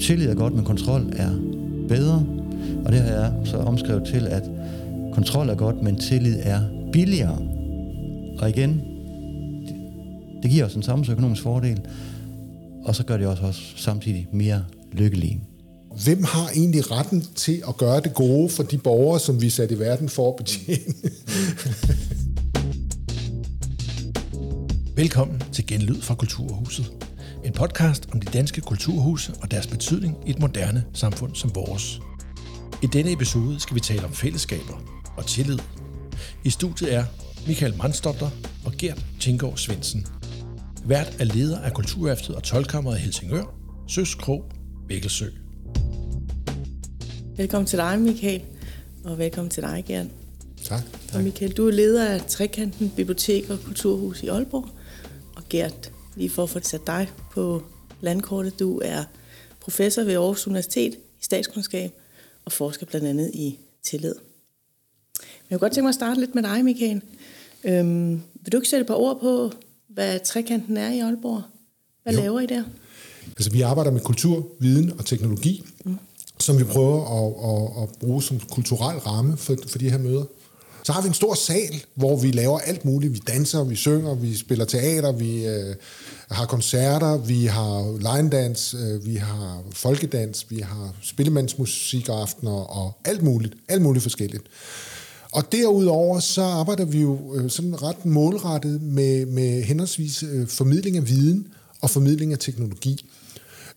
tillid er godt, men kontrol er bedre. Og det har jeg så omskrevet til, at kontrol er godt, men tillid er billigere. Og igen, det giver os en samfundsøkonomisk fordel, og så gør det os også samtidig mere lykkelige. Hvem har egentlig retten til at gøre det gode for de borgere, som vi er sat i verden for at betjene? Velkommen til Genlyd fra Kulturhuset. En podcast om de danske kulturhuse og deres betydning i et moderne samfund som vores. I denne episode skal vi tale om fællesskaber og tillid. I studiet er Michael Mandsdokter og Gert Tinggaard Svendsen. Vært er leder af Kulturhæftet og Tolkammeret i Helsingør, Søs Krog, Vækkelsø. Velkommen til dig, Michael, og velkommen til dig, Gert. Tak. Og Michael, du er leder af Trekanten Bibliotek og Kulturhus i Aalborg. Og Gert, lige for at få sat dig på landkortet, du er professor ved Aarhus Universitet i statskundskab og forsker blandt andet i tillid. Men jeg kunne godt tænke mig at starte lidt med dig, Michael. Øhm, vil du ikke sætte et par ord på, hvad Trekanten er i Aalborg? Hvad jo. laver I der? Altså, vi arbejder med kultur, viden og teknologi, mm. som vi prøver at, at, at bruge som kulturel ramme for, for de her møder. Så har vi en stor sal, hvor vi laver alt muligt. Vi danser, vi synger, vi spiller teater, vi øh, har koncerter, vi har line dance, øh, vi har folkedans, vi har spillemandsmusikaftener og alt muligt. Alt muligt forskelligt. Og derudover så arbejder vi jo øh, sådan ret målrettet med, med henholdsvis øh, formidling af viden og formidling af teknologi.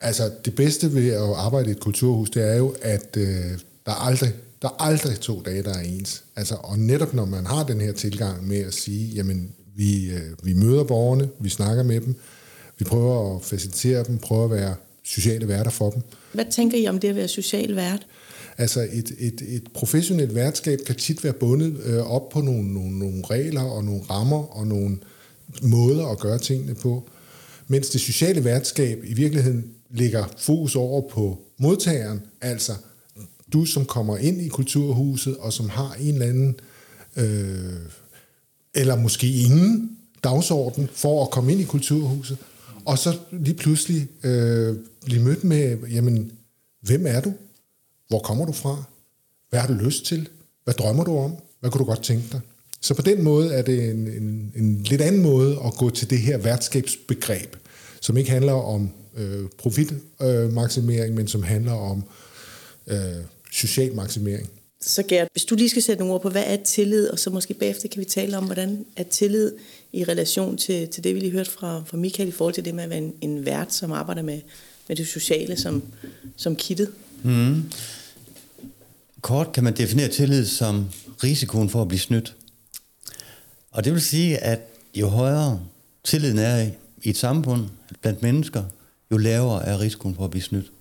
Altså det bedste ved at arbejde i et kulturhus, det er jo, at øh, der aldrig der er aldrig to dage, der er ens. Altså, og netop når man har den her tilgang med at sige, jamen, vi, øh, vi møder borgerne, vi snakker med dem, vi prøver at facilitere dem, prøver at være sociale værter for dem. Hvad tænker I om det at være social vært? Altså et, et, et professionelt værtskab kan tit være bundet øh, op på nogle, nogle, nogle regler og nogle rammer og nogle måder at gøre tingene på. Mens det sociale værtskab i virkeligheden ligger fokus over på modtageren, altså du, som kommer ind i kulturhuset, og som har en eller anden, øh, eller måske ingen dagsorden for at komme ind i kulturhuset, og så lige pludselig øh, blive mødt med, jamen, hvem er du? Hvor kommer du fra? Hvad har du lyst til? Hvad drømmer du om? Hvad kunne du godt tænke dig? Så på den måde er det en, en, en lidt anden måde at gå til det her værtskabsbegreb, som ikke handler om øh, profitmaksimering, øh, men som handler om øh, social maksimering. Så Gert, hvis du lige skal sætte nogle ord på, hvad er tillid, og så måske bagefter kan vi tale om, hvordan er tillid i relation til, til det, vi lige hørte fra, fra Michael i forhold til det med at være en, en vært, som arbejder med, med det sociale som, som kittet. Mm. Kort kan man definere tillid som risikoen for at blive snydt. Og det vil sige, at jo højere tilliden er i et samfund blandt mennesker, jo lavere er risikoen for at blive snydt.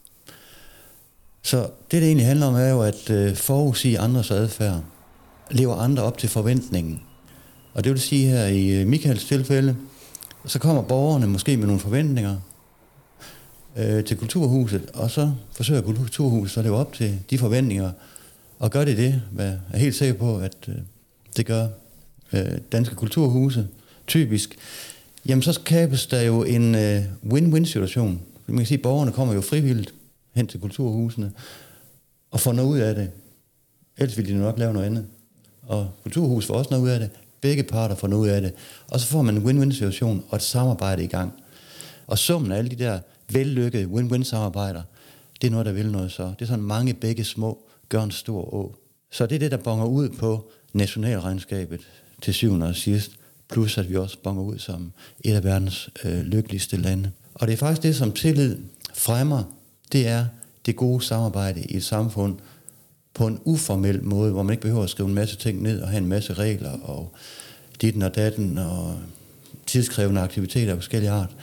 Så det, det egentlig handler om, er jo at øh, forudsige andres adfærd. Lever andre op til forventningen. Og det vil sige her i øh, Michaels tilfælde, så kommer borgerne måske med nogle forventninger øh, til kulturhuset, og så forsøger kulturhuset at leve op til de forventninger, og gør det det, hvad jeg er helt sikker på, at øh, det gør øh, danske kulturhuse typisk, jamen så skabes der jo en øh, win-win situation. Man kan sige, at borgerne kommer jo frivilligt hen til kulturhusene og får noget ud af det. Ellers ville de nok lave noget andet. Og kulturhus får også noget ud af det. Begge parter får noget ud af det. Og så får man en win-win situation og et samarbejde i gang. Og summen af alle de der vellykkede win-win samarbejder, det er noget, der vil noget så. Det er sådan mange begge små gør en stor å. Så det er det, der bonger ud på nationalregnskabet til syvende og sidst. Plus at vi også bonger ud som et af verdens øh, lykkeligste lande. Og det er faktisk det, som tillid fremmer det er det gode samarbejde i et samfund på en uformel måde, hvor man ikke behøver at skrive en masse ting ned og have en masse regler og ditten og datten og tidskrævende aktiviteter af forskellige art.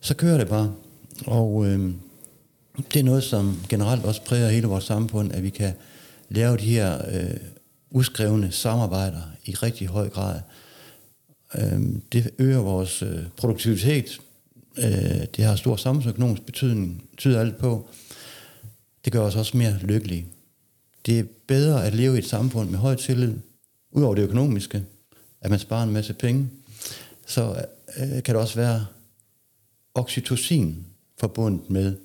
Så kører det bare. Og øh, det er noget, som generelt også præger hele vores samfund, at vi kan lave de her øh, uskrevne samarbejder i rigtig høj grad. Øh, det øger vores øh, produktivitet, Øh, det har stor samfundsøkonomisk betydning, tyder alt på. Det gør os også mere lykkelige. Det er bedre at leve i et samfund med høj tillid, udover det økonomiske, at man sparer en masse penge, så øh, kan det også være oxytocin forbundet med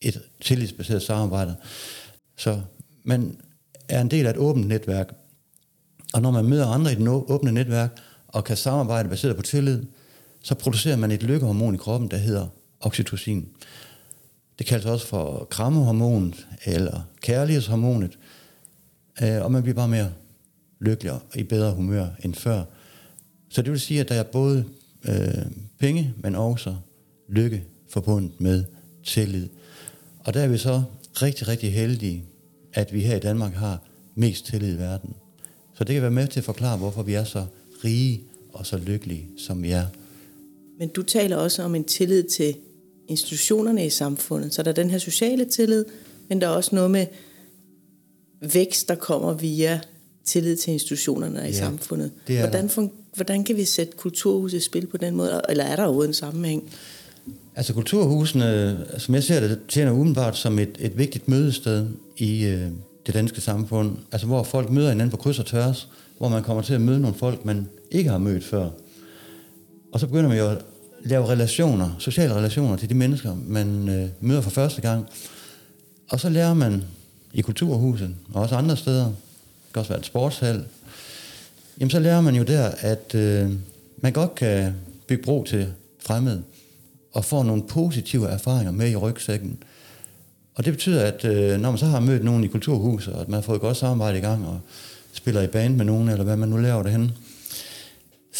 et tillidsbaseret samarbejde. Så man er en del af et åbent netværk. Og når man møder andre i det åbne netværk, og kan samarbejde baseret på tillid, så producerer man et lykkehormon i kroppen, der hedder oxytocin. Det kaldes også for krammehormonet eller kærlighedshormonet, øh, og man bliver bare mere lykkelig og i bedre humør end før. Så det vil sige, at der er både øh, penge, men også lykke forbundet med tillid. Og der er vi så rigtig, rigtig heldige, at vi her i Danmark har mest tillid i verden. Så det kan være med til at forklare, hvorfor vi er så rige og så lykkelige, som vi er. Men du taler også om en tillid til institutionerne i samfundet. Så der er den her sociale tillid, men der er også noget med vækst, der kommer via tillid til institutionerne i ja, samfundet. Det hvordan, fun- hvordan kan vi sætte kulturhus i spil på den måde, eller er der overhovedet en sammenhæng? Altså kulturhusene, som jeg ser det, tjener umiddelbart som et, et vigtigt mødested i øh, det danske samfund. Altså hvor folk møder hinanden på kryds og tværs, hvor man kommer til at møde nogle folk, man ikke har mødt før. Og så begynder man jo at lave relationer, sociale relationer til de mennesker, man øh, møder for første gang. Og så lærer man i kulturhuset, og også andre steder, det kan også være et sportshal, jamen så lærer man jo der, at øh, man godt kan bygge bro til fremmede, og får nogle positive erfaringer med i rygsækken. Og det betyder, at øh, når man så har mødt nogen i kulturhuset, og at man har fået godt samarbejde i gang, og spiller i band med nogen, eller hvad man nu laver derhen,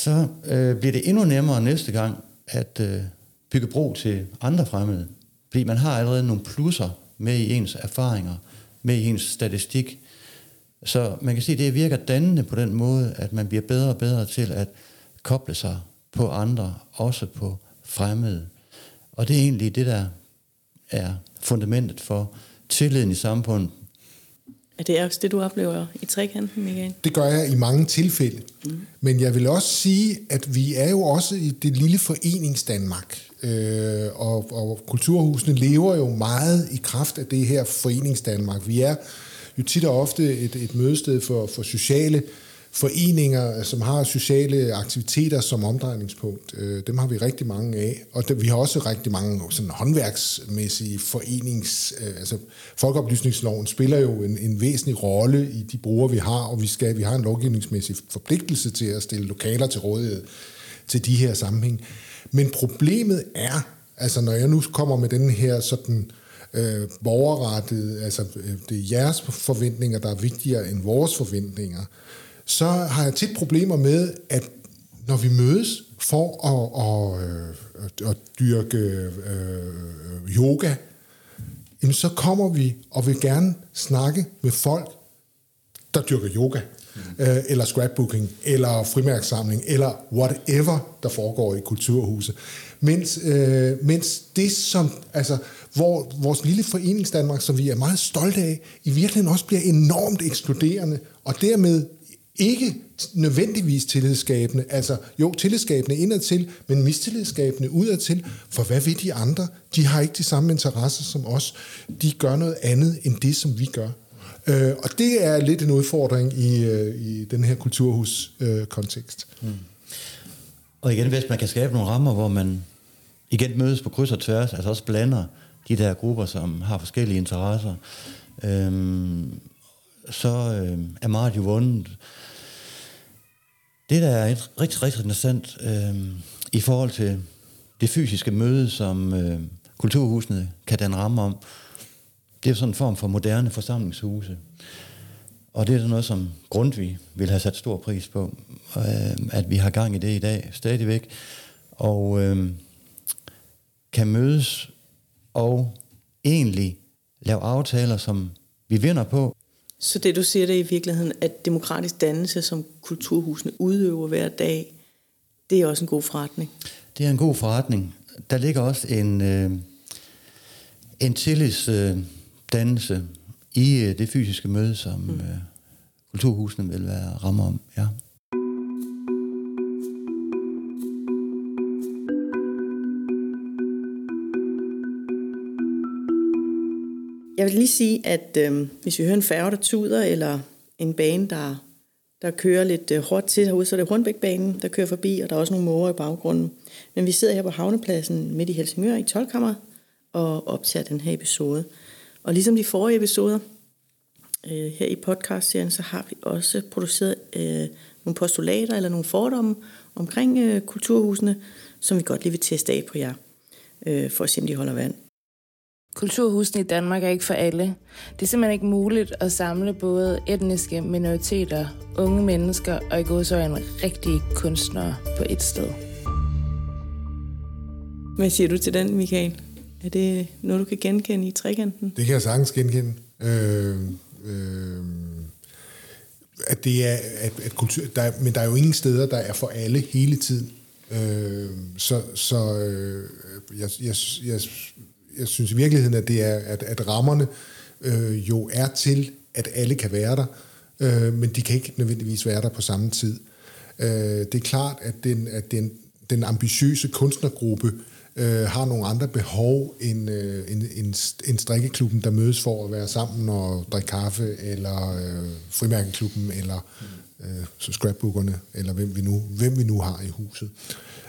så øh, bliver det endnu nemmere næste gang at øh, bygge bro til andre fremmede. Fordi man har allerede nogle plusser med i ens erfaringer, med i ens statistik. Så man kan sige, at det virker dannende på den måde, at man bliver bedre og bedre til at koble sig på andre, også på fremmede. Og det er egentlig det, der er fundamentet for tilliden i samfundet, er det også det, du oplever i trekanten, Michael? Det gør jeg i mange tilfælde. Mm. Men jeg vil også sige, at vi er jo også i det lille foreningsdanmark. Øh, og, og kulturhusene lever jo meget i kraft af det her foreningsdanmark. Vi er jo tit og ofte et, et mødested for, for sociale foreninger, øh, som har sociale aktiviteter som omdrejningspunkt. Øh, dem har vi rigtig mange af. Og vi har også rigtig mange sådan håndværksmæssige forenings... Øh, altså folkeoplysningsloven spiller jo en, en væsentlig rolle i de brugere, vi har, og vi, skal, vi har en lovgivningsmæssig forpligtelse til at stille lokaler til rådighed til de her sammenhæng. Men problemet er, altså når jeg nu kommer med den her sådan øh, borgerrettet, altså øh, det er jeres forventninger, der er vigtigere end vores forventninger, så har jeg tit problemer med, at når vi mødes for at, at, at, at dyrke øh, yoga, jamen så kommer vi og vil gerne snakke med folk, der dyrker yoga, mm. øh, eller scrapbooking, eller frimærksamling, eller whatever, der foregår i kulturhuset. Mens, øh, mens det, som, altså, hvor vores lille foreningsdanmark, som vi er meget stolte af, i virkeligheden også bliver enormt ekskluderende, og dermed ikke nødvendigvis tillidsskabende, altså jo tillidsskabende indadtil, men mistillidsskabende udadtil, for hvad ved de andre? De har ikke de samme interesser som os. De gør noget andet end det, som vi gør. Øh, og det er lidt en udfordring i, øh, i den her kulturhus-kontekst. Øh, mm. Og igen, hvis man kan skabe nogle rammer, hvor man igen mødes på kryds og tværs, altså også blander de der grupper, som har forskellige interesser, øhm, så øh, er meget jo vundet. Det, der er et rigtig, rigtig interessant øh, i forhold til det fysiske møde, som øh, kulturhusene kan danne ramme om, det er sådan en form for moderne forsamlingshuse. Og det er noget, som Grundtvig vil have sat stor pris på, øh, at vi har gang i det i dag stadigvæk. Og øh, kan mødes og egentlig lave aftaler, som vi vinder på, så det du siger, det i virkeligheden, at demokratisk dannelse, som kulturhusene udøver hver dag, det er også en god forretning. Det er en god forretning. Der ligger også en, øh, en tillidsdannelse øh, i øh, det fysiske møde, som mm. øh, kulturhusene vil være rammer om. Ja. Jeg vil lige sige, at øh, hvis vi hører en færge, der tuder, eller en bane, der, der kører lidt øh, hårdt til herude, så er det Hornbækbanen, der kører forbi, og der er også nogle måger i baggrunden. Men vi sidder her på havnepladsen midt i Helsingør i 12 og optager den her episode. Og ligesom de forrige episoder øh, her i podcastserien, så har vi også produceret øh, nogle postulater eller nogle fordomme omkring øh, kulturhusene, som vi godt lige vil teste af på jer, øh, for at se, om de holder vand. Kulturhusene i Danmark er ikke for alle. Det er simpelthen ikke muligt at samle både etniske minoriteter, unge mennesker og i godsøjne rigtige kunstnere på et sted. Hvad siger du til den, Michael? Er det noget, du kan genkende i trekanten? Det kan jeg sagtens genkende. Øh, øh, at det er, at, at kultur, der er, men der er jo ingen steder, der er for alle hele tiden. Øh, så så øh, jeg, jeg, jeg, jeg synes i virkeligheden, at det er, at, at rammerne øh, jo er til, at alle kan være der, øh, men de kan ikke nødvendigvis være der på samme tid. Øh, det er klart, at den, at den, den ambitiøse kunstnergruppe øh, har nogle andre behov end, øh, end, end, end strikkeklubben, der mødes for at være sammen og drikke kaffe, eller øh, frimærkeklubben, eller øh, scrapbookerne, eller hvem vi, nu, hvem vi nu har i huset.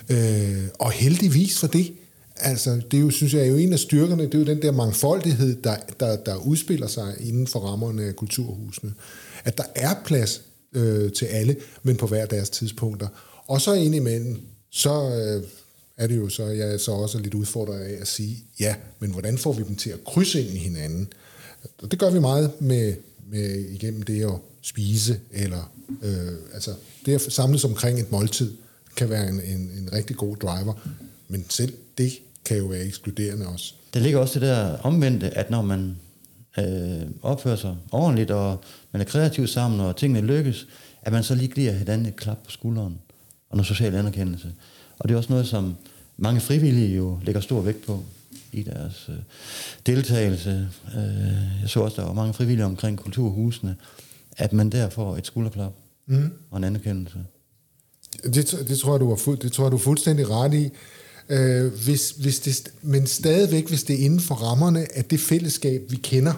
Øh, og heldigvis for det, altså det er jo, synes jeg er jo en af styrkerne, det er jo den der mangfoldighed, der, der, der udspiller sig inden for rammerne af kulturhusene. At der er plads øh, til alle, men på hver deres tidspunkter. Og så indimellem, så øh, er det jo så, jeg er så også lidt udfordret af at sige, ja, men hvordan får vi dem til at krydse ind i hinanden? Og det gør vi meget med, med igennem det at spise, eller øh, altså det at samles omkring et måltid, kan være en, en, en rigtig god driver. Men selv det kan jo være ekskluderende også. Der ligger også det der omvendte, at når man øh, opfører sig ordentligt, og man er kreativ sammen, og tingene lykkes, at man så lige giver hinanden et klap på skulderen, og noget social anerkendelse. Og det er også noget, som mange frivillige jo lægger stor vægt på i deres øh, deltagelse. Øh, jeg så også, der var mange frivillige omkring kulturhusene, at man der får et skulderklap mm. og en anerkendelse. Det, det, tror jeg, du var fuld, det tror jeg, du er fuldstændig ret i. Øh, hvis, hvis det, men stadigvæk, hvis det er inden for rammerne af det fællesskab, vi kender.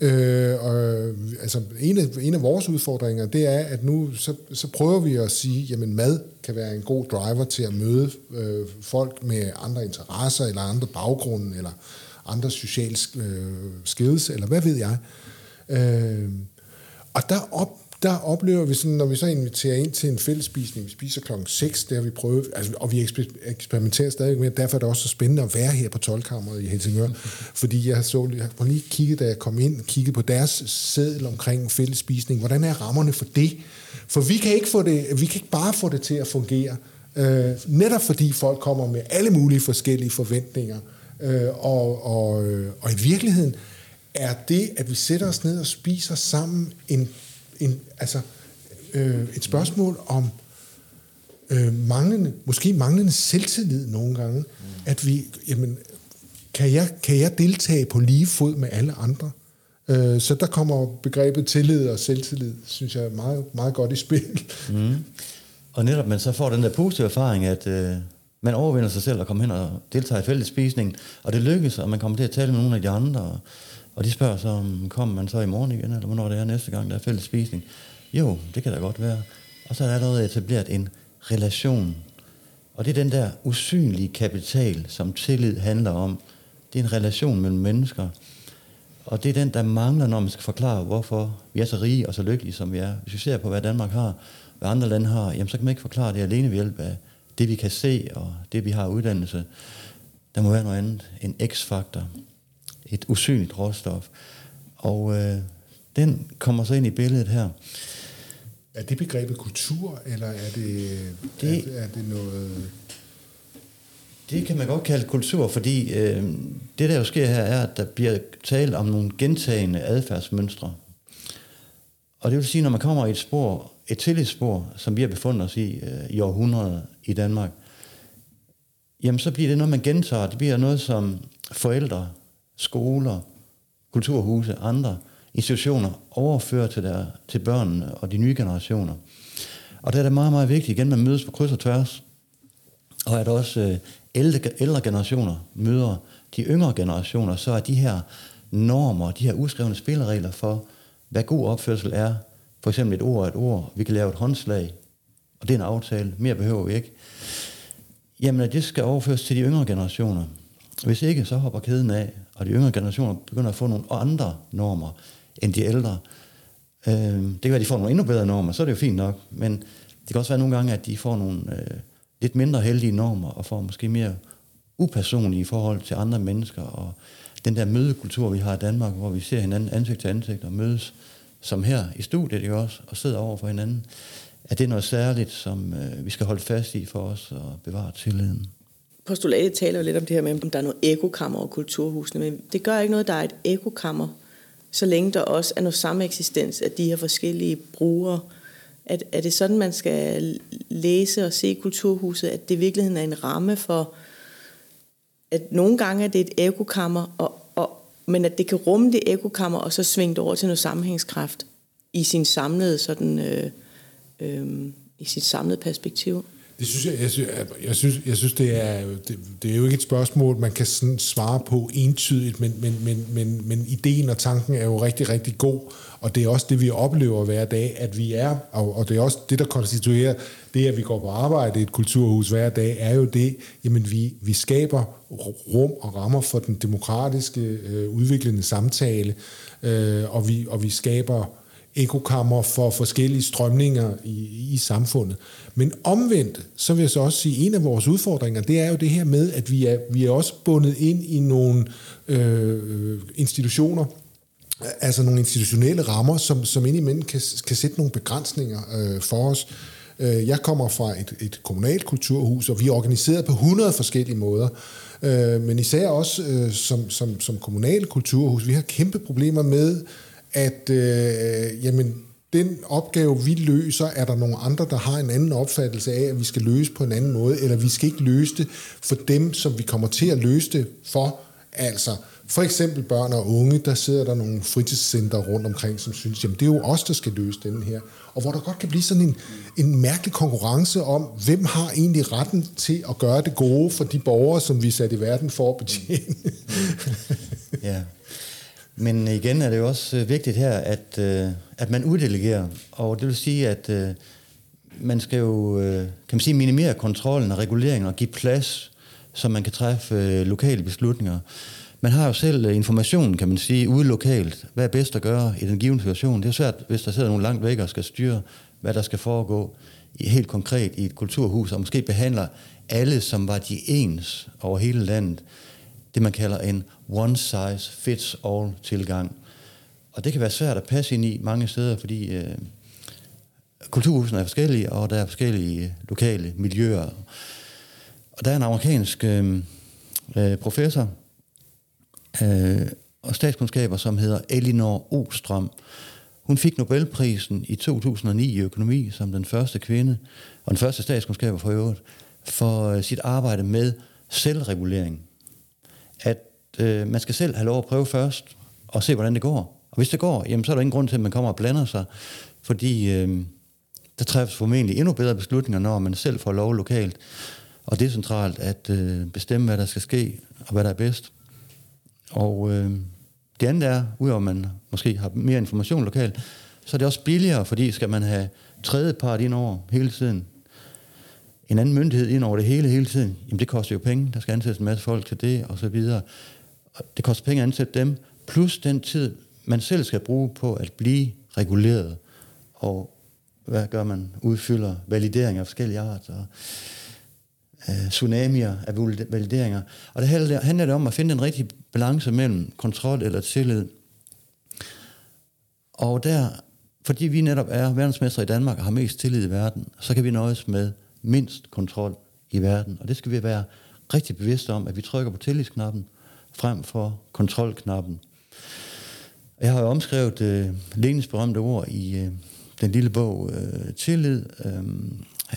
Øh, og, øh, altså, en, af, en af vores udfordringer, det er, at nu så, så prøver vi at sige, jamen mad kan være en god driver til at møde øh, folk med andre interesser, eller andre baggrunde, eller andre sociale øh, skills, eller hvad ved jeg. Øh, og der op, der oplever vi sådan, når vi så inviterer ind til en fællesspisning, vi spiser klokken 6, der vi prøvet, altså, og vi eksperimenterer stadig med, derfor er det også så spændende at være her på 12-kammeret i Helsingør, fordi jeg så jeg har lige kigget, da jeg kom ind, kigget på deres seddel omkring fællesspisning, hvordan er rammerne for det? For vi kan ikke, få det, vi kan ikke bare få det til at fungere, øh, netop fordi folk kommer med alle mulige forskellige forventninger, øh, og, og, øh, og i virkeligheden er det, at vi sætter os ned og spiser sammen en en, altså, øh, et spørgsmål om øh, manglende, måske manglende selvtillid nogle gange, mm. at vi, jamen, kan jeg, kan jeg deltage på lige fod med alle andre? Øh, så der kommer begrebet tillid og selvtillid, synes jeg, meget, meget godt i spil. Mm. Og netop man så får den der positive erfaring, at øh, man overvinder sig selv og kommer hen og deltager i fællesspisningen, og det lykkes, og man kommer til at tale med nogle af de andre, og og de spørger så, om kommer man så i morgen igen, eller hvornår det er næste gang, der er fælles spisning. Jo, det kan da godt være. Og så er der allerede etableret en relation. Og det er den der usynlige kapital, som tillid handler om. Det er en relation mellem mennesker. Og det er den, der mangler, når man skal forklare, hvorfor vi er så rige og så lykkelige, som vi er. Hvis vi ser på, hvad Danmark har, hvad andre lande har, jamen så kan man ikke forklare det alene ved hjælp af det, vi kan se, og det, vi har uddannelse. Der må være noget andet. En x-faktor et usynligt råstof. Og øh, den kommer så ind i billedet her. Er det begrebet kultur, eller er det, det, er, er det noget... Det kan man godt kalde kultur, fordi øh, det, der jo sker her, er, at der bliver talt om nogle gentagende adfærdsmønstre. Og det vil sige, når man kommer i et spor, et tillidsspor, som vi har befundet os i øh, i århundreder i Danmark, jamen så bliver det noget, man gentager. Det bliver noget, som forældre skoler, kulturhuse, andre institutioner overfører til, der, til børnene og de nye generationer. Og der er det meget, meget vigtigt, igen, man mødes på kryds og tværs, og at også øh, ældre, ældre generationer møder de yngre generationer, så er de her normer, de her uskrevne spilleregler for, hvad god opførsel er, for eksempel et ord et ord, vi kan lave et håndslag, og det er en aftale, mere behøver vi ikke, jamen at det skal overføres til de yngre generationer. Hvis ikke, så hopper kæden af, og de yngre generationer begynder at få nogle andre normer end de ældre. Øh, det kan være, at de får nogle endnu bedre normer, så er det jo fint nok, men det kan også være nogle gange, at de får nogle øh, lidt mindre heldige normer, og får måske mere upersonlige forhold til andre mennesker, og den der mødekultur, vi har i Danmark, hvor vi ser hinanden ansigt til ansigt og mødes, som her i studiet ikke også, og sidder over for hinanden, at det er noget særligt, som øh, vi skal holde fast i for os og bevare tilliden. Postulatet taler jo lidt om det her med, om der er noget ekokammer over kulturhusene, men det gør ikke noget, der er et ekokammer, så længe der også er noget samme eksistens af de her forskellige brugere. At, er det sådan, man skal læse og se kulturhuset, at det i virkeligheden er en ramme for, at nogle gange er det et ekokammer, og, og, men at det kan rumme det ekokammer, og så svinge det over til noget sammenhængskraft i sin samlede sådan, øh, øh, i sit samlede perspektiv. Det synes jeg, jeg, synes, jeg, synes, jeg synes det, er, det, det er jo ikke et spørgsmål, man kan sådan svare på entydigt, men, men, men, men, men ideen og tanken er jo rigtig, rigtig god, og det er også det, vi oplever hver dag, at vi er, og, og det er også det, der konstituerer det, at vi går på arbejde i et kulturhus hver dag, er jo det, jamen vi, vi skaber rum og rammer for den demokratiske, øh, udviklende samtale, øh, og, vi, og vi skaber ekokammer for forskellige strømninger i, i samfundet. Men omvendt, så vil jeg så også sige, at en af vores udfordringer, det er jo det her med, at vi er, vi er også bundet ind i nogle øh, institutioner, altså nogle institutionelle rammer, som, som indimellem kan, kan sætte nogle begrænsninger øh, for os. Øh, jeg kommer fra et, et kommunalt kulturhus, og vi er organiseret på 100 forskellige måder. Øh, men især også øh, som, som, som kommunale kulturhus, vi har kæmpe problemer med, at øh, jamen, den opgave, vi løser, er der nogle andre, der har en anden opfattelse af, at vi skal løse på en anden måde, eller vi skal ikke løse det for dem, som vi kommer til at løse det for. Altså, for eksempel børn og unge, der sidder der nogle fritidscenter rundt omkring, som synes, jamen det er jo os, der skal løse den her. Og hvor der godt kan blive sådan en, en mærkelig konkurrence om, hvem har egentlig retten til at gøre det gode for de borgere, som vi er sat i verden for at betjene. ja. Men igen er det jo også øh, vigtigt her, at, øh, at man uddelegerer. Og det vil sige, at øh, man skal jo øh, kan man sige, minimere kontrollen og reguleringen og give plads, så man kan træffe øh, lokale beslutninger. Man har jo selv informationen, kan man sige, ude lokalt. Hvad er bedst at gøre i den givende situation? Det er svært, hvis der sidder nogen langt væk og skal styre, hvad der skal foregå i, helt konkret i et kulturhus, og måske behandler alle, som var de ens over hele landet det, man kalder en one-size-fits-all tilgang. Og det kan være svært at passe ind i mange steder, fordi øh, kulturhusene er forskellige, og der er forskellige øh, lokale miljøer. Og der er en amerikansk øh, øh, professor øh, og statskundskaber, som hedder Elinor Ostrom. Hun fik Nobelprisen i 2009 i økonomi som den første kvinde, og den første statskundskaber for øvrigt, for øh, sit arbejde med selvregulering at øh, man skal selv have lov at prøve først, og se, hvordan det går. Og hvis det går, jamen, så er der ingen grund til, at man kommer og blander sig, fordi øh, der træffes formentlig endnu bedre beslutninger, når man selv får lov lokalt og decentralt at øh, bestemme, hvad der skal ske, og hvad der er bedst. Og øh, det andet er, udover at man måske har mere information lokalt, så er det også billigere, fordi skal man have tredje part ind over hele tiden, en anden myndighed ind over det hele hele tiden, jamen det koster jo penge, der skal ansættes en masse folk til det, og så videre. Og det koster penge at ansætte dem, plus den tid, man selv skal bruge på at blive reguleret. Og hvad gør man? Udfylder valideringer af forskellige arter, øh, tsunamier af valideringer. Og det handler, handler det om at finde en rigtig balance mellem kontrol eller tillid. Og der, fordi vi netop er verdensmestre i Danmark og har mest tillid i verden, så kan vi nøjes med mindst kontrol i verden. Og det skal vi være rigtig bevidste om, at vi trykker på tillidsknappen frem for kontrolknappen. Jeg har jo omskrevet øh, Lenins berømte ord i øh, den lille bog øh, Tillid. Øh,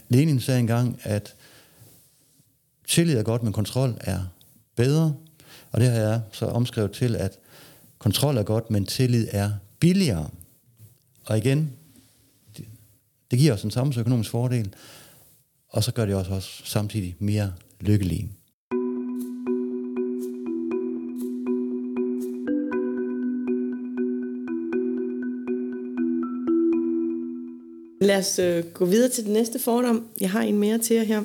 Lenin sagde engang, at tillid er godt, men kontrol er bedre. Og det har jeg så omskrevet til, at kontrol er godt, men tillid er billigere. Og igen, det, det giver os en samfundsøkonomisk fordel, og så gør det også os samtidig mere lykkelige. Lad os øh, gå videre til den næste fordom. Jeg har en mere til jer her.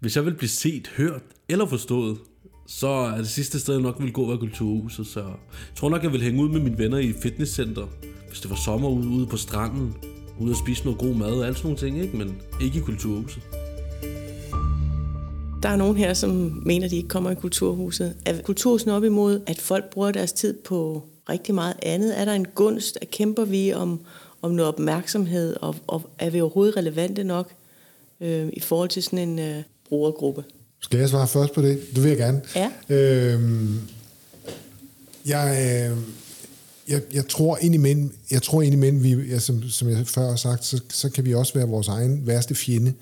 Hvis jeg vil blive set, hørt eller forstået, så er det sidste sted, jeg nok vil gå, være kulturhuset. Så jeg tror nok, jeg vil hænge ud med mine venner i fitnesscenter, hvis det var sommer ude, ude på stranden, ude at spise noget god mad og alt sådan nogle ting, ikke? men ikke i kulturhuset. Der er nogen her, som mener, at de ikke kommer i kulturhuset. Er kulturhuset op imod, at folk bruger deres tid på rigtig meget andet? Er der en gunst? Kæmper vi om, om noget opmærksomhed? Og, og er vi overhovedet relevante nok øh, i forhold til sådan en øh, brugergruppe? Skal jeg svare først på det? Det vil jeg gerne. Ja. Øhm, jeg, øh, jeg, jeg tror indimellem, jeg tror indimellem vi, ja, som, som jeg før har sagt, så, så kan vi også være vores egen værste fjende.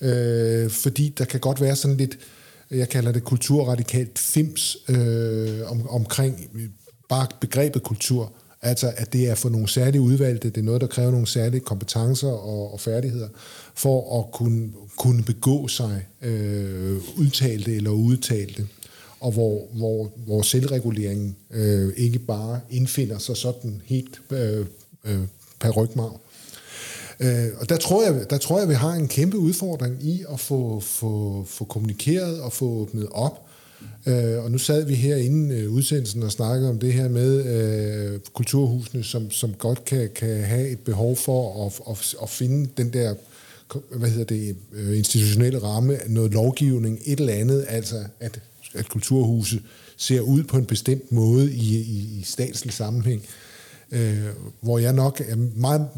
Øh, fordi der kan godt være sådan lidt, jeg kalder det kulturradikalt fims øh, om, omkring bare begrebet kultur. Altså, at det er for nogle særlige udvalgte, det er noget, der kræver nogle særlige kompetencer og, og færdigheder, for at kunne, kunne begå sig øh, udtalte eller udtalte, og hvor, hvor, hvor selvreguleringen øh, ikke bare indfinder sig sådan helt øh, øh, per rygmarv. Øh, og der tror, jeg, der tror jeg, vi har en kæmpe udfordring i at få, få, få kommunikeret og få åbnet op. Øh, og nu sad vi her inden øh, udsendelsen og snakkede om det her med øh, kulturhusene, som, som godt kan, kan have et behov for at, at, at finde den der hvad hedder det, øh, institutionelle ramme, noget lovgivning, et eller andet, altså at, at kulturhuse ser ud på en bestemt måde i, i, i statslig sammenhæng, øh, hvor jeg nok er meget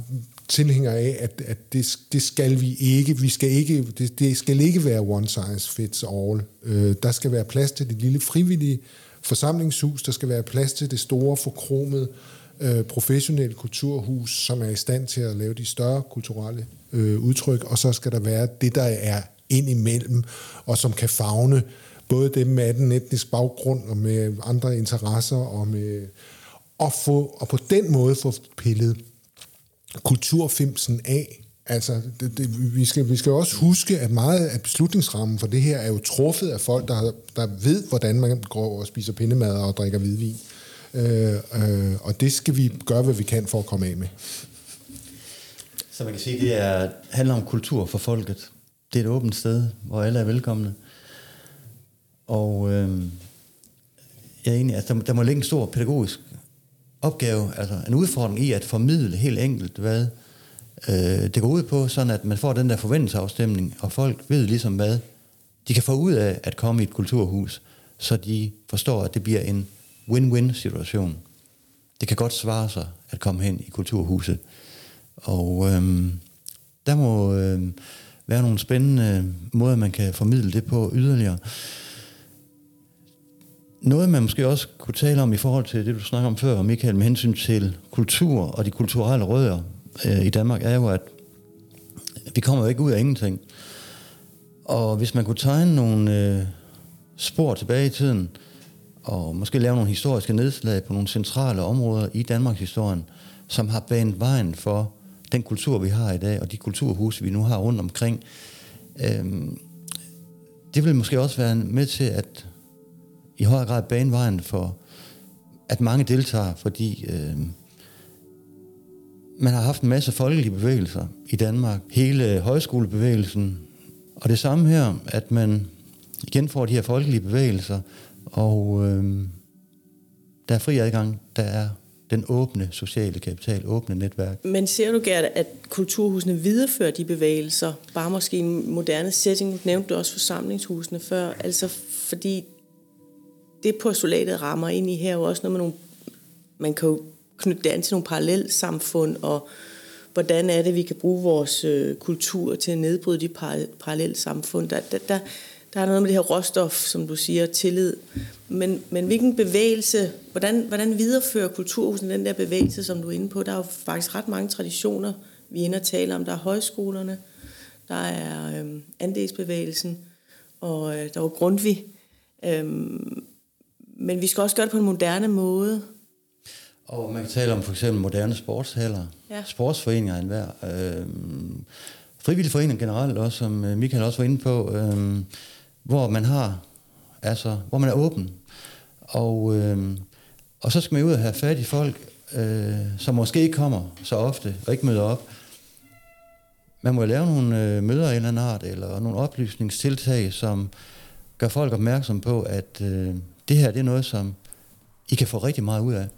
tilhænger af, at, at det, det skal vi ikke. Vi skal ikke det, det skal ikke være one size fits all. Øh, der skal være plads til det lille frivillige forsamlingshus, der skal være plads til det store, forkromede, øh, professionelle kulturhus, som er i stand til at lave de større kulturelle øh, udtryk, og så skal der være det, der er ind imellem, og som kan fagne både dem med den etnisk baggrund, og med andre interesser, og med og, få, og på den måde få pillet kulturfimsen af. Altså, det, det, vi, skal, vi skal også huske, at meget af beslutningsrammen for det her er jo truffet af folk, der, der ved, hvordan man går og spiser pindemad og drikker hvidvin. Øh, øh, og det skal vi gøre, hvad vi kan for at komme af med. Så man kan sige, det er, handler om kultur for folket. Det er et åbent sted, hvor alle er velkomne. Og øh, jeg er enig, altså, der, der må ligge en stor pædagogisk opgave, altså en udfordring i at formidle helt enkelt, hvad øh, det går ud på, sådan at man får den der forventningsafstemning, og folk ved ligesom, hvad de kan få ud af at komme i et kulturhus, så de forstår, at det bliver en win-win situation. Det kan godt svare sig at komme hen i kulturhuset. Og øh, der må øh, være nogle spændende måder, man kan formidle det på yderligere. Noget, man måske også kunne tale om i forhold til det, du snakker om før, Michael, med hensyn til kultur og de kulturelle rødder øh, i Danmark, er jo, at vi kommer jo ikke ud af ingenting. Og hvis man kunne tegne nogle øh, spor tilbage i tiden, og måske lave nogle historiske nedslag på nogle centrale områder i Danmarks historien, som har banet vejen for den kultur, vi har i dag, og de kulturhuse, vi nu har rundt omkring, øh, det vil måske også være med til at i højere grad bane vejen for, at mange deltager, fordi øh, man har haft en masse folkelige bevægelser i Danmark. Hele højskolebevægelsen. Og det samme her, at man igen får de her folkelige bevægelser, og øh, der er fri adgang, der er den åbne sociale kapital, åbne netværk. Men ser du gerne, at kulturhusene viderefører de bevægelser, bare måske i en moderne setting, nævnte du også forsamlingshusene før, altså fordi det postulatet rammer ind i her jo også noget med nogle, man kan jo knytte det an til nogle parallelsamfund, og hvordan er det, vi kan bruge vores øh, kultur til at nedbryde de par, parallelsamfund. Der, der, der, der er noget med det her råstof, som du siger, tillid. Men, men hvilken bevægelse, hvordan, hvordan viderefører kulturhusen den der bevægelse, som du er inde på? Der er jo faktisk ret mange traditioner, vi er inde og tale om. Der er højskolerne, der er øh, andelsbevægelsen, og øh, der er Grundtvig. Øhm, men vi skal også gøre det på en moderne måde. Og man kan tale om for eksempel moderne sportshaller, ja. sportsforeninger enhver. Øh, frivillige foreninger generelt også, som øh, Michael også var inde på, øh, hvor man har, altså, hvor man er åben. Og, øh, og så skal man ud og have fat i folk, øh, som måske ikke kommer så ofte og ikke møder op. Man må lave nogle øh, møder af en eller anden art, eller nogle oplysningstiltag, som gør folk opmærksom på, at øh, det her det er noget, som I kan få rigtig meget ud af.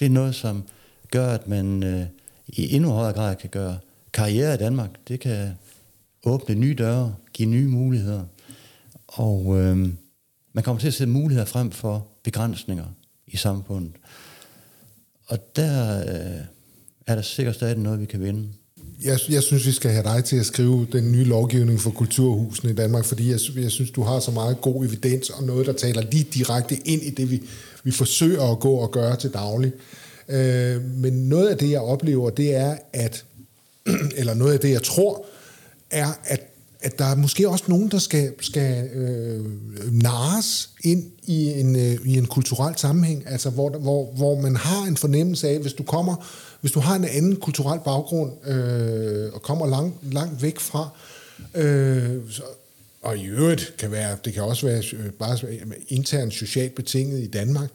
Det er noget, som gør, at man øh, i endnu højere grad kan gøre karriere i Danmark. Det kan åbne nye døre, give nye muligheder. Og øh, man kommer til at se muligheder frem for begrænsninger i samfundet. Og der øh, er der sikkert stadig noget, vi kan vinde. Jeg, jeg synes, vi skal have dig til at skrive den nye lovgivning for kulturhusene i Danmark, fordi jeg, jeg synes, du har så meget god evidens og noget, der taler lige direkte ind i det, vi, vi forsøger at gå og gøre til daglig. Øh, men noget af det, jeg oplever, det er, at, eller noget af det, jeg tror, er, at at der er måske også nogen, der skal, skal øh, nares ind i en, øh, i en kulturel sammenhæng, altså hvor, hvor, hvor man har en fornemmelse af, hvis du kommer, hvis du har en anden kulturel baggrund øh, og kommer langt, langt væk fra, øh, så, og i øvrigt kan være, det kan også være øh, bare internt socialt betinget i Danmark,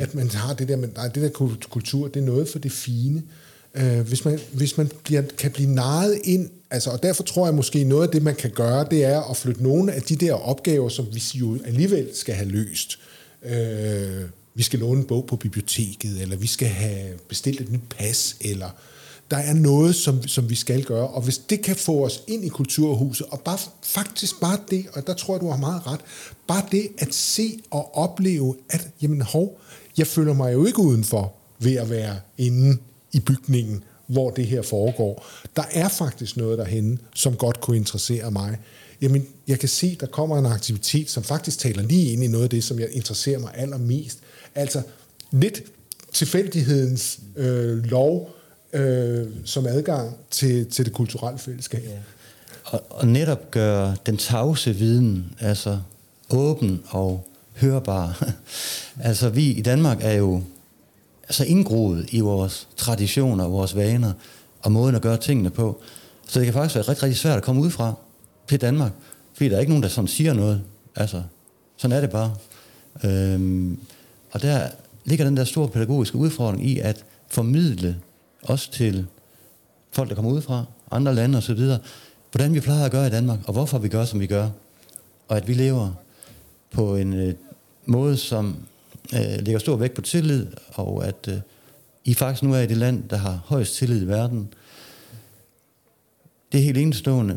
at man har det der, men nej, det der kultur, det er noget for det fine. Øh, hvis man, hvis man bliver, kan blive naret ind Altså, og derfor tror jeg måske, noget af det, man kan gøre, det er at flytte nogle af de der opgaver, som vi jo alligevel skal have løst. Øh, vi skal låne en bog på biblioteket, eller vi skal have bestilt et nyt pas, eller der er noget, som, som vi skal gøre. Og hvis det kan få os ind i kulturhuset, og bare, faktisk bare det, og der tror jeg, du har meget ret, bare det at se og opleve, at jamen hov, jeg føler mig jo ikke udenfor ved at være inde i bygningen hvor det her foregår. Der er faktisk noget derhenne, som godt kunne interessere mig. Jamen, jeg kan se, der kommer en aktivitet, som faktisk taler lige ind i noget af det, som jeg interesserer mig allermest. Altså lidt tilfældighedens øh, lov øh, som adgang til, til det kulturelle fællesskab. Ja. Og, og netop gøre den tavse viden altså åben og hørbar. altså vi i Danmark er jo altså indgroet i vores traditioner, vores vaner og måden at gøre tingene på. Så det kan faktisk være rigtig, rigtig svært at komme ud fra til Danmark, fordi der er ikke nogen, der sådan siger noget. Altså, sådan er det bare. Øhm, og der ligger den der store pædagogiske udfordring i at formidle også til folk, der kommer ud fra andre lande osv., hvordan vi plejer at gøre i Danmark, og hvorfor vi gør, som vi gør. Og at vi lever på en øh, måde, som øh, lægger stor vægt på tillid, og at øh, I faktisk nu er i det land, der har højst tillid i verden. Det er helt enestående.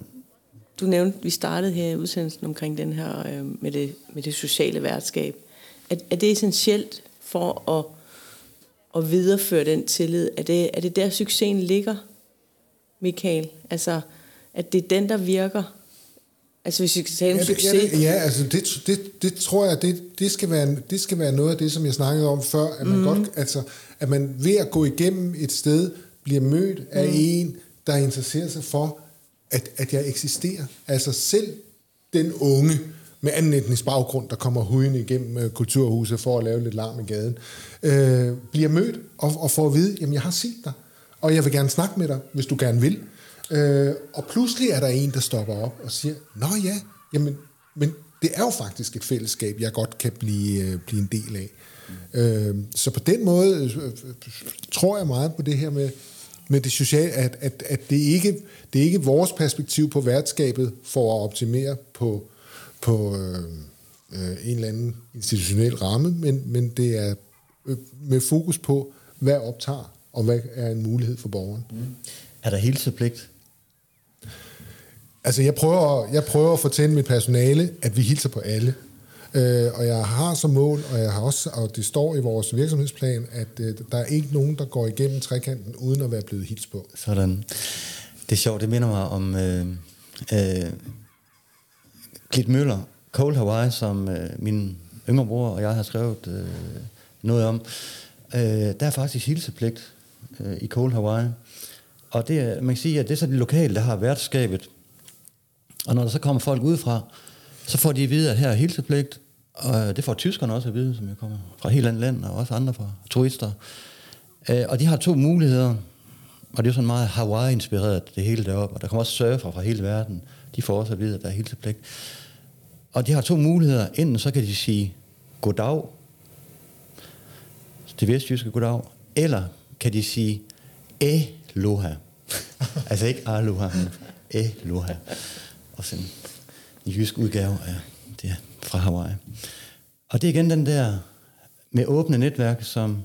Du nævnte, vi startede her i udsendelsen omkring den her øh, med, det, med det sociale værtskab. Er, er det essentielt for at, at videreføre den tillid? Er det, er det der succesen ligger, Michael? Altså, at det er den, der virker? Altså hvis vi skal tale om ja, succes. Ja, ja altså det, det, det tror jeg, det, det, skal være, det skal være noget af det, som jeg snakkede om før, at man, mm. godt, altså, at man ved at gå igennem et sted, bliver mødt af mm. en, der interesserer sig for, at, at jeg eksisterer. Altså selv den unge med anden etnisk baggrund, der kommer huden igennem øh, kulturhuset for at lave lidt larm i gaden, øh, bliver mødt og, og får at vide, jamen jeg har set dig, og jeg vil gerne snakke med dig, hvis du gerne vil. Øh, og pludselig er der en, der stopper op og siger, Nå ja, jamen, men det er jo faktisk et fællesskab, jeg godt kan blive, øh, blive en del af. Mm. Øh, så på den måde øh, tror jeg meget på det her med, med det sociale, at, at, at det, ikke, det er ikke vores perspektiv på værtskabet for at optimere på, på øh, øh, en eller anden institutionel ramme, men, men det er øh, med fokus på, hvad optager, og hvad er en mulighed for borgeren. Mm. Er der hilsepligt Altså, jeg prøver, jeg prøver at fortælle mit personale, at vi hilser på alle. Øh, og jeg har som mål, og, jeg har også, og det står i vores virksomhedsplan, at øh, der er ikke nogen, der går igennem trekanten, uden at være blevet hils på. Sådan. Det er sjovt, det minder mig om øh, øh, Klit Møller, Cold Hawaii, som øh, min yngre bror og jeg har skrevet øh, noget om. Øh, der er faktisk hilsepligt øh, i Cold Hawaii. Og det, man kan sige, at det er så det lokale, der har værtskabet og når der så kommer folk udefra, så får de at vide, at her er hilsepligt, og det får tyskerne også at vide, som jeg kommer fra helt andet land, og også andre fra turister. Øh, og de har to muligheder, og det er sådan meget Hawaii-inspireret, det hele deroppe, og der kommer også surfer fra hele verden. De får også at vide, at der er hilsepligt. Og de har to muligheder. Enten så kan de sige goddag, det vestjyske goddag, eller kan de sige aloha. altså ikke aloha, men aloha Og sådan en jysk udgave af det fra Hawaii. Og det er igen den der med åbne netværk, som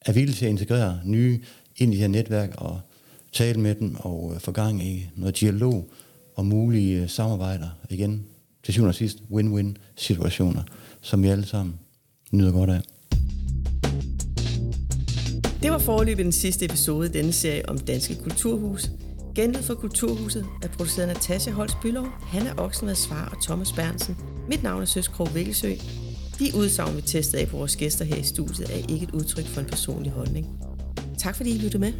er villige til at integrere nye ind i de her netværk og tale med dem og øh, få gang i noget dialog og mulige øh, samarbejder. Igen, til syvende og sidst, win-win situationer, som vi alle sammen nyder godt af. Det var forløbet den sidste episode i denne serie om Danske Kulturhus. Genlyd for Kulturhuset er produceret af Natasha Holst Bylov, Hanna Oksenvad Svar og Thomas Bernsen. Mit navn er Søs Krog Vikkelsø. De udsagn, vi testede af på vores gæster her i studiet, er ikke et udtryk for en personlig holdning. Tak fordi I lyttede med.